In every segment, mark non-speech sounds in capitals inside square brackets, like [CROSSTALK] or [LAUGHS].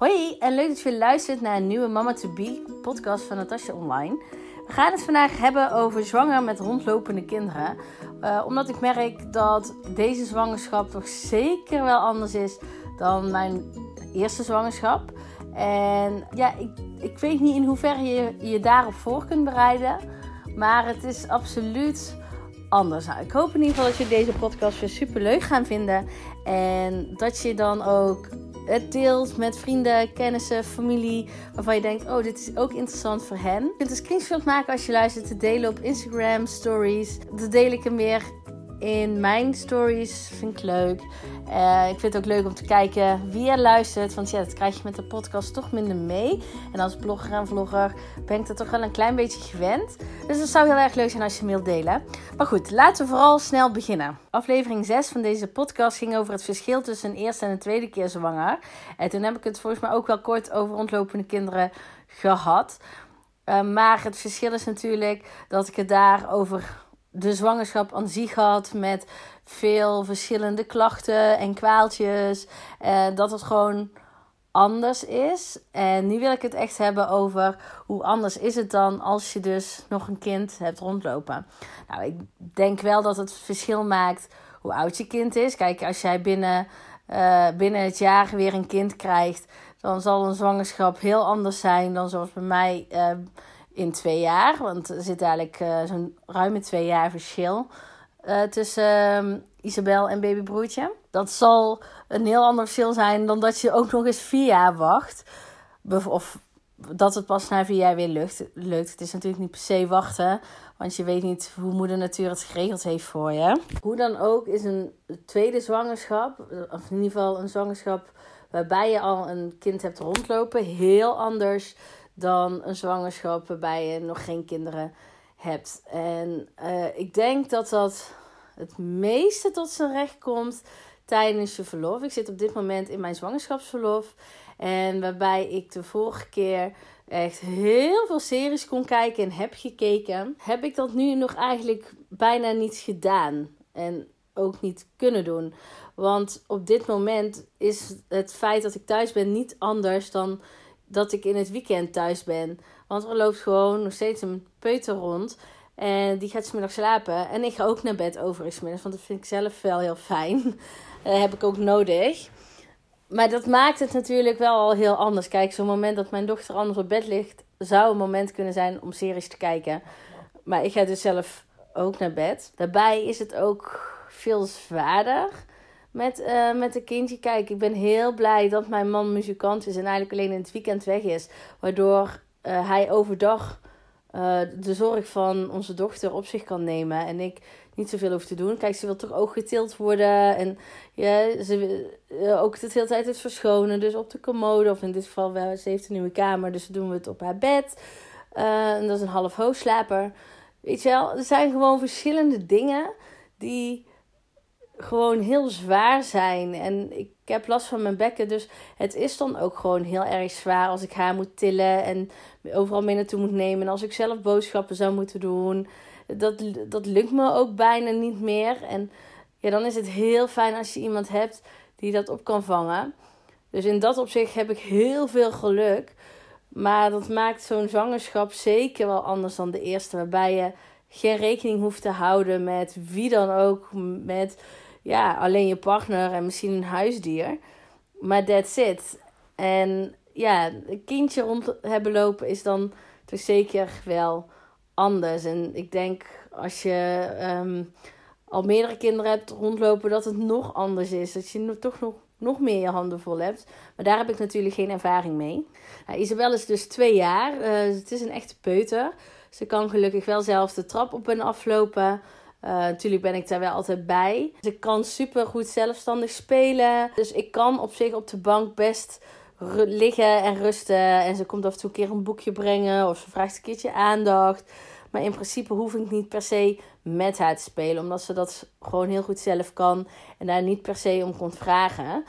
Hoi en leuk dat je luistert naar een nieuwe Mama to Be podcast van Natasja Online. We gaan het vandaag hebben over zwanger met rondlopende kinderen. Uh, omdat ik merk dat deze zwangerschap toch zeker wel anders is dan mijn eerste zwangerschap. En ja, ik, ik weet niet in hoeverre je je daarop voor kunt bereiden. Maar het is absoluut anders. Nou, ik hoop in ieder geval dat je deze podcast weer super leuk gaan vinden. En dat je dan ook het deelt met vrienden, kennissen, familie. Waarvan je denkt, oh, dit is ook interessant voor hen. Je kunt een screenshot maken als je luistert te delen op Instagram stories. Dan deel ik hem weer in mijn stories. Vind ik leuk. Uh, ik vind het ook leuk om te kijken wie er luistert. Want ja, dat krijg je met de podcast toch minder mee. En als blogger en vlogger ben ik dat toch wel een klein beetje gewend. Dus het zou heel erg leuk zijn als je wilt delen. Maar goed, laten we vooral snel beginnen. Aflevering 6 van deze podcast ging over het verschil tussen een eerste en een tweede keer zwanger. En toen heb ik het volgens mij ook wel kort over rondlopende kinderen gehad. Uh, maar het verschil is natuurlijk dat ik het daar over de zwangerschap aan zich had met veel verschillende klachten en kwaaltjes. En dat het gewoon anders is. En nu wil ik het echt hebben over hoe anders is het dan als je dus nog een kind hebt rondlopen. Nou, ik denk wel dat het verschil maakt hoe oud je kind is. Kijk, als jij binnen, uh, binnen het jaar weer een kind krijgt, dan zal een zwangerschap heel anders zijn dan zoals bij mij. Uh, in twee jaar. Want er zit eigenlijk uh, zo'n ruime twee jaar verschil uh, tussen uh, Isabel en babybroertje. Dat zal een heel ander verschil zijn dan dat je ook nog eens vier jaar wacht. Of dat het pas na vier jaar weer lukt. lukt. Het is natuurlijk niet per se wachten. Want je weet niet hoe moeder natuur het geregeld heeft voor je. Hoe dan ook is een tweede zwangerschap, of in ieder geval een zwangerschap waarbij je al een kind hebt rondlopen, heel anders dan een zwangerschap waarbij je nog geen kinderen hebt. En uh, ik denk dat dat het meeste tot zijn recht komt tijdens je verlof. Ik zit op dit moment in mijn zwangerschapsverlof. En waarbij ik de vorige keer echt heel veel series kon kijken en heb gekeken, heb ik dat nu nog eigenlijk bijna niet gedaan. En ook niet kunnen doen. Want op dit moment is het feit dat ik thuis ben niet anders dan dat ik in het weekend thuis ben. Want er loopt gewoon nog steeds een peuter rond. En die gaat smiddag slapen. En ik ga ook naar bed overigens. Want dat vind ik zelf wel heel fijn. [LAUGHS] Dat heb ik ook nodig. Maar dat maakt het natuurlijk wel al heel anders. Kijk, zo'n moment dat mijn dochter anders op bed ligt... zou een moment kunnen zijn om series te kijken. Maar ik ga dus zelf ook naar bed. Daarbij is het ook veel zwaarder met, uh, met een kindje. Kijk, ik ben heel blij dat mijn man muzikant is en eigenlijk alleen in het weekend weg is. Waardoor uh, hij overdag uh, de zorg van onze dochter op zich kan nemen. En ik niet zoveel hoef te doen. Kijk, ze wil toch ook getild worden. En ja, ze wil ook de hele tijd het verschonen. Dus op de commode. Of in dit geval, wel, ze heeft een nieuwe kamer. Dus doen we het op haar bed. en dat is een half hoogslaper. Weet je wel, er zijn gewoon verschillende dingen die gewoon heel zwaar zijn. En ik heb last van mijn bekken. Dus het is dan ook gewoon heel erg zwaar als ik haar moet tillen en overal mee naartoe moet nemen. En als ik zelf boodschappen zou moeten doen. Dat, dat lukt me ook bijna niet meer. En ja, dan is het heel fijn als je iemand hebt die dat op kan vangen. Dus in dat opzicht heb ik heel veel geluk. Maar dat maakt zo'n zwangerschap zeker wel anders dan de eerste. Waarbij je geen rekening hoeft te houden met wie dan ook. Met ja, alleen je partner en misschien een huisdier. Maar that's it. En ja, een kindje rond hebben lopen is dan toch zeker wel anders. En ik denk als je um, al meerdere kinderen hebt rondlopen, dat het nog anders is. Dat je toch nog, nog meer je handen vol hebt. Maar daar heb ik natuurlijk geen ervaring mee. Nou, Isabel is dus twee jaar. Uh, het is een echte peuter. Ze kan gelukkig wel zelf de trap op en aflopen. Uh, natuurlijk ben ik daar wel altijd bij. Ze kan super goed zelfstandig spelen. Dus ik kan op zich op de bank best liggen en rusten. En ze komt af en toe een keer een boekje brengen. Of ze vraagt een keertje aandacht. Maar in principe hoef ik niet per se met haar te spelen. Omdat ze dat gewoon heel goed zelf kan. En daar niet per se om komt vragen.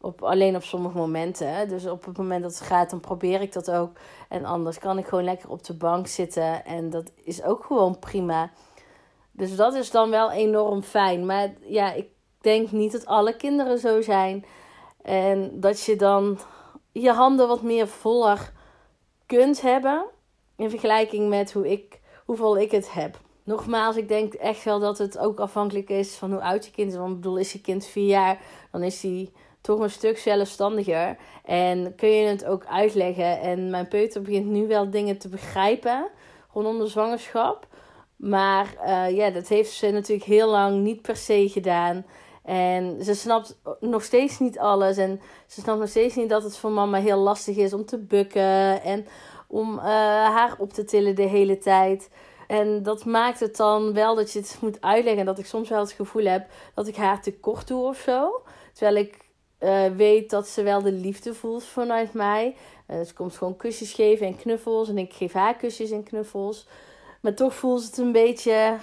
Op, alleen op sommige momenten. Dus op het moment dat ze gaat, dan probeer ik dat ook. En anders kan ik gewoon lekker op de bank zitten. En dat is ook gewoon prima. Dus dat is dan wel enorm fijn. Maar ja, ik denk niet dat alle kinderen zo zijn. En dat je dan je handen wat meer voller kunt hebben. In vergelijking met hoe ik, hoeveel ik het heb. Nogmaals, ik denk echt wel dat het ook afhankelijk is van hoe oud je kind is. Want ik bedoel, is je kind vier jaar, dan is hij toch een stuk zelfstandiger. En kun je het ook uitleggen. En mijn peuter begint nu wel dingen te begrijpen rondom de zwangerschap. Maar uh, ja, dat heeft ze natuurlijk heel lang niet per se gedaan. En ze snapt nog steeds niet alles. En ze snapt nog steeds niet dat het voor mama heel lastig is om te bukken. En om uh, haar op te tillen de hele tijd. En dat maakt het dan wel dat je het moet uitleggen. En dat ik soms wel het gevoel heb dat ik haar tekort doe of zo. Terwijl ik uh, weet dat ze wel de liefde voelt vanuit mij. Uh, ze komt gewoon kusjes geven en knuffels. En ik geef haar kusjes en knuffels. Maar toch voelt het een beetje.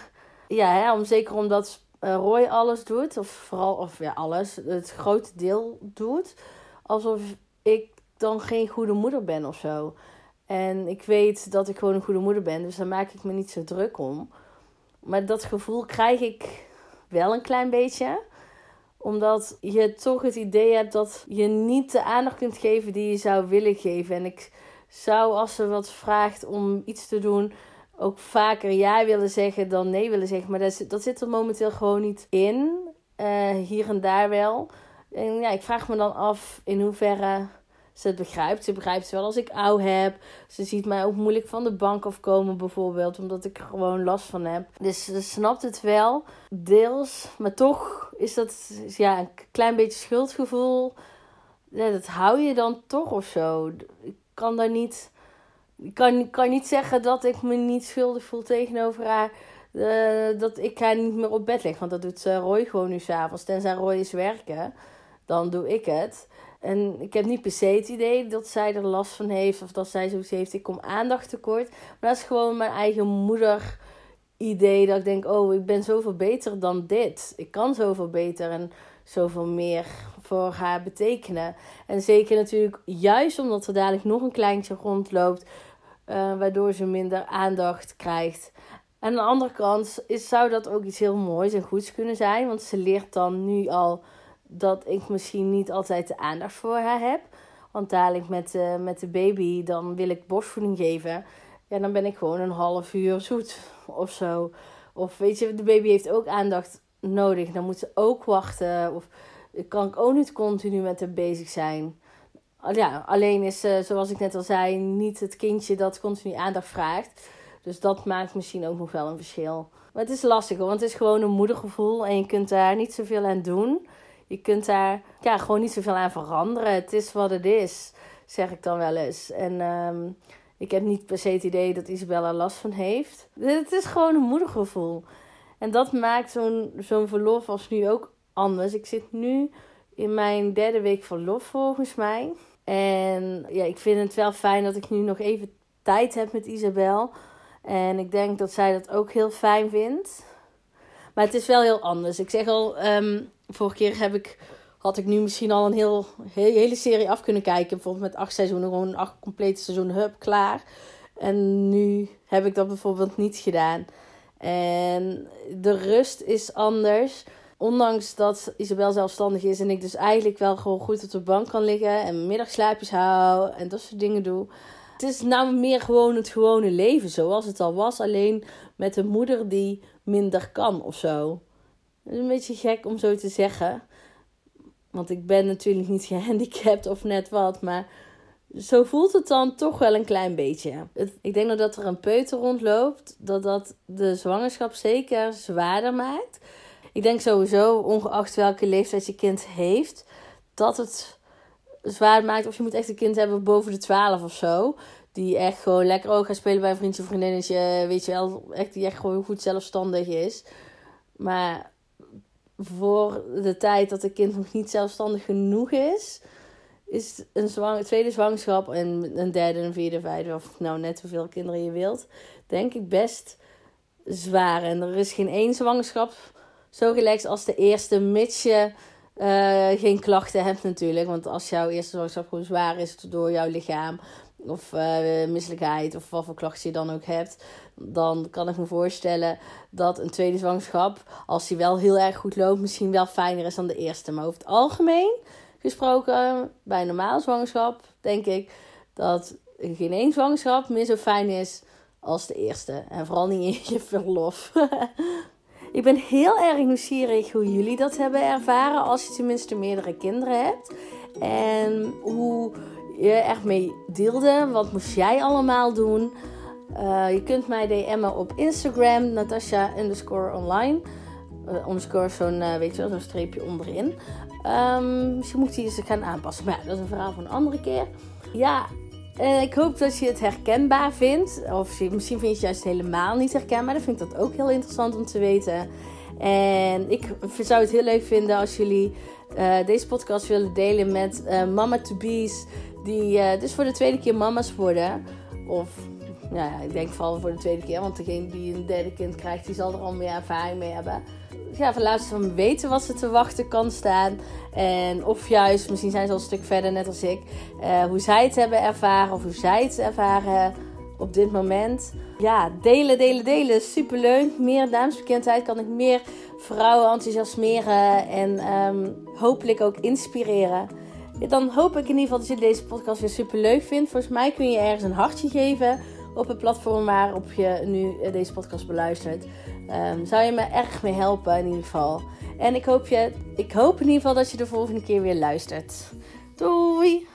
Ja, hè, om, zeker omdat uh, Roy alles doet. Of vooral, of ja, alles. Het grote deel doet. Alsof ik dan geen goede moeder ben of zo. En ik weet dat ik gewoon een goede moeder ben. Dus daar maak ik me niet zo druk om. Maar dat gevoel krijg ik wel een klein beetje omdat je toch het idee hebt dat je niet de aandacht kunt geven die je zou willen geven. En ik zou, als ze wat vraagt om iets te doen, ook vaker ja willen zeggen dan nee willen zeggen. Maar dat, dat zit er momenteel gewoon niet in. Uh, hier en daar wel. En ja, ik vraag me dan af in hoeverre ze het begrijpt. Ze begrijpt wel als ik oud heb. Ze ziet mij ook moeilijk van de bank afkomen bijvoorbeeld. Omdat ik er gewoon last van heb. Dus ze snapt het wel. Deels. Maar toch is dat ja, een klein beetje schuldgevoel. Dat hou je dan toch of zo. Ik kan daar niet... Ik kan, kan niet zeggen dat ik me niet schuldig voel tegenover haar. Uh, dat ik haar niet meer op bed leg. Want dat doet Roy gewoon nu s'avonds. Tenzij Roy is werken. Dan doe ik het. En ik heb niet per se het idee dat zij er last van heeft of dat zij zoiets heeft, ik kom aandacht tekort. Maar dat is gewoon mijn eigen moeder idee dat ik denk, oh, ik ben zoveel beter dan dit. Ik kan zoveel beter en zoveel meer voor haar betekenen. En zeker natuurlijk juist omdat er dadelijk nog een kleintje rondloopt, uh, waardoor ze minder aandacht krijgt. Aan de andere kant is, zou dat ook iets heel moois en goeds kunnen zijn, want ze leert dan nu al dat ik misschien niet altijd de aandacht voor haar heb. Want dadelijk met, uh, met de baby, dan wil ik borstvoeding geven. Ja, dan ben ik gewoon een half uur zoet of zo. Of weet je, de baby heeft ook aandacht nodig. Dan moet ze ook wachten. Of kan ik ook niet continu met haar bezig zijn. Alleen is, uh, zoals ik net al zei, niet het kindje dat continu aandacht vraagt. Dus dat maakt misschien ook nog wel een verschil. Maar het is lastig, want het is gewoon een moedergevoel en je kunt daar niet zoveel aan doen je kunt daar ja, gewoon niet zoveel aan veranderen. Het is wat het is, zeg ik dan wel eens. En ehm, ik heb niet per se het idee dat Isabella last van heeft. Het is gewoon een moedergevoel. En dat maakt zo'n zo'n verlof als nu ook anders. Ik zit nu in mijn derde week verlof volgens mij. En ja, ik vind het wel fijn dat ik nu nog even tijd heb met Isabel. En ik denk dat zij dat ook heel fijn vindt. Maar het is wel heel anders. Ik zeg al, um, vorige keer heb ik, had ik nu misschien al een heel, hele serie af kunnen kijken. Bijvoorbeeld met acht seizoenen, gewoon acht complete seizoenen, hup, klaar. En nu heb ik dat bijvoorbeeld niet gedaan. En de rust is anders. Ondanks dat Isabel zelfstandig is en ik dus eigenlijk wel gewoon goed op de bank kan liggen en middagslaapjes hou en dat soort dingen doe. Het is nou meer gewoon het gewone leven zoals het al was, alleen met een moeder die minder kan of zo. Dat is een beetje gek om zo te zeggen. Want ik ben natuurlijk niet [LAUGHS] gehandicapt of net wat. Maar zo voelt het dan toch wel een klein beetje. ik denk dat er een peuter rondloopt. Dat dat de zwangerschap zeker zwaarder maakt. Ik denk sowieso, ongeacht welke leeftijd je kind heeft, dat het zwaar maakt. Of je moet echt een kind hebben boven de 12 of zo. Die echt gewoon lekker ook gaat spelen bij een vriendje of vriendinnetje. Weet je wel, echt, die echt gewoon goed zelfstandig is. Maar voor de tijd dat een kind nog niet zelfstandig genoeg is, is een zwang, tweede zwangerschap en een derde, een vierde, vijfde, of nou net hoeveel kinderen je wilt, denk ik best zwaar. En er is geen één zwangerschap zo relaxed als de eerste, mits je uh, geen klachten hebt natuurlijk. Want als jouw eerste zwangerschap gewoon zwaar is door jouw lichaam, of uh, misselijkheid, of wat voor klachten je dan ook hebt, dan kan ik me voorstellen dat een tweede zwangerschap, als die wel heel erg goed loopt, misschien wel fijner is dan de eerste. Maar over het algemeen gesproken, bij een normale zwangerschap, denk ik dat geen één zwangerschap meer zo fijn is als de eerste. En vooral niet in je verlof. [LAUGHS] ik ben heel erg nieuwsgierig hoe jullie dat hebben ervaren als je tenminste meerdere kinderen hebt. En hoe je echt mee deelde. Wat moest jij allemaal doen? Uh, je kunt mij DM'en op Instagram, Natasha underscore online. Uh, underscore zo'n, uh, weet je wel, streepje onderin. Um, misschien moet hij zich gaan aanpassen. Maar dat is een verhaal van een andere keer. Ja, uh, ik hoop dat je het herkenbaar vindt. Of misschien vind je het juist helemaal niet herkenbaar. Dan vind ik dat ook heel interessant om te weten. En ik zou het heel leuk vinden als jullie uh, deze podcast willen delen met uh, mama-to-be's. Die dus voor de tweede keer mama's worden. Of nou ja, ik denk vooral voor de tweede keer. Want degene die een derde kind krijgt, die zal er al meer ervaring mee hebben. Ja, van laten van weten wat ze te wachten kan staan. En of juist, misschien zijn ze al een stuk verder, net als ik. Uh, hoe zij het hebben ervaren of hoe zij het ervaren op dit moment. Ja, delen, delen, delen. Superleuk. Meer damesbekendheid kan ik meer vrouwen enthousiasmeren. En um, hopelijk ook inspireren. Dan hoop ik in ieder geval dat je deze podcast weer super leuk vindt. Volgens mij kun je ergens een hartje geven op het platform waarop je nu eh, deze podcast beluistert. Um, zou je me erg mee helpen in ieder geval. En ik hoop, je, ik hoop in ieder geval dat je de volgende keer weer luistert. Doei!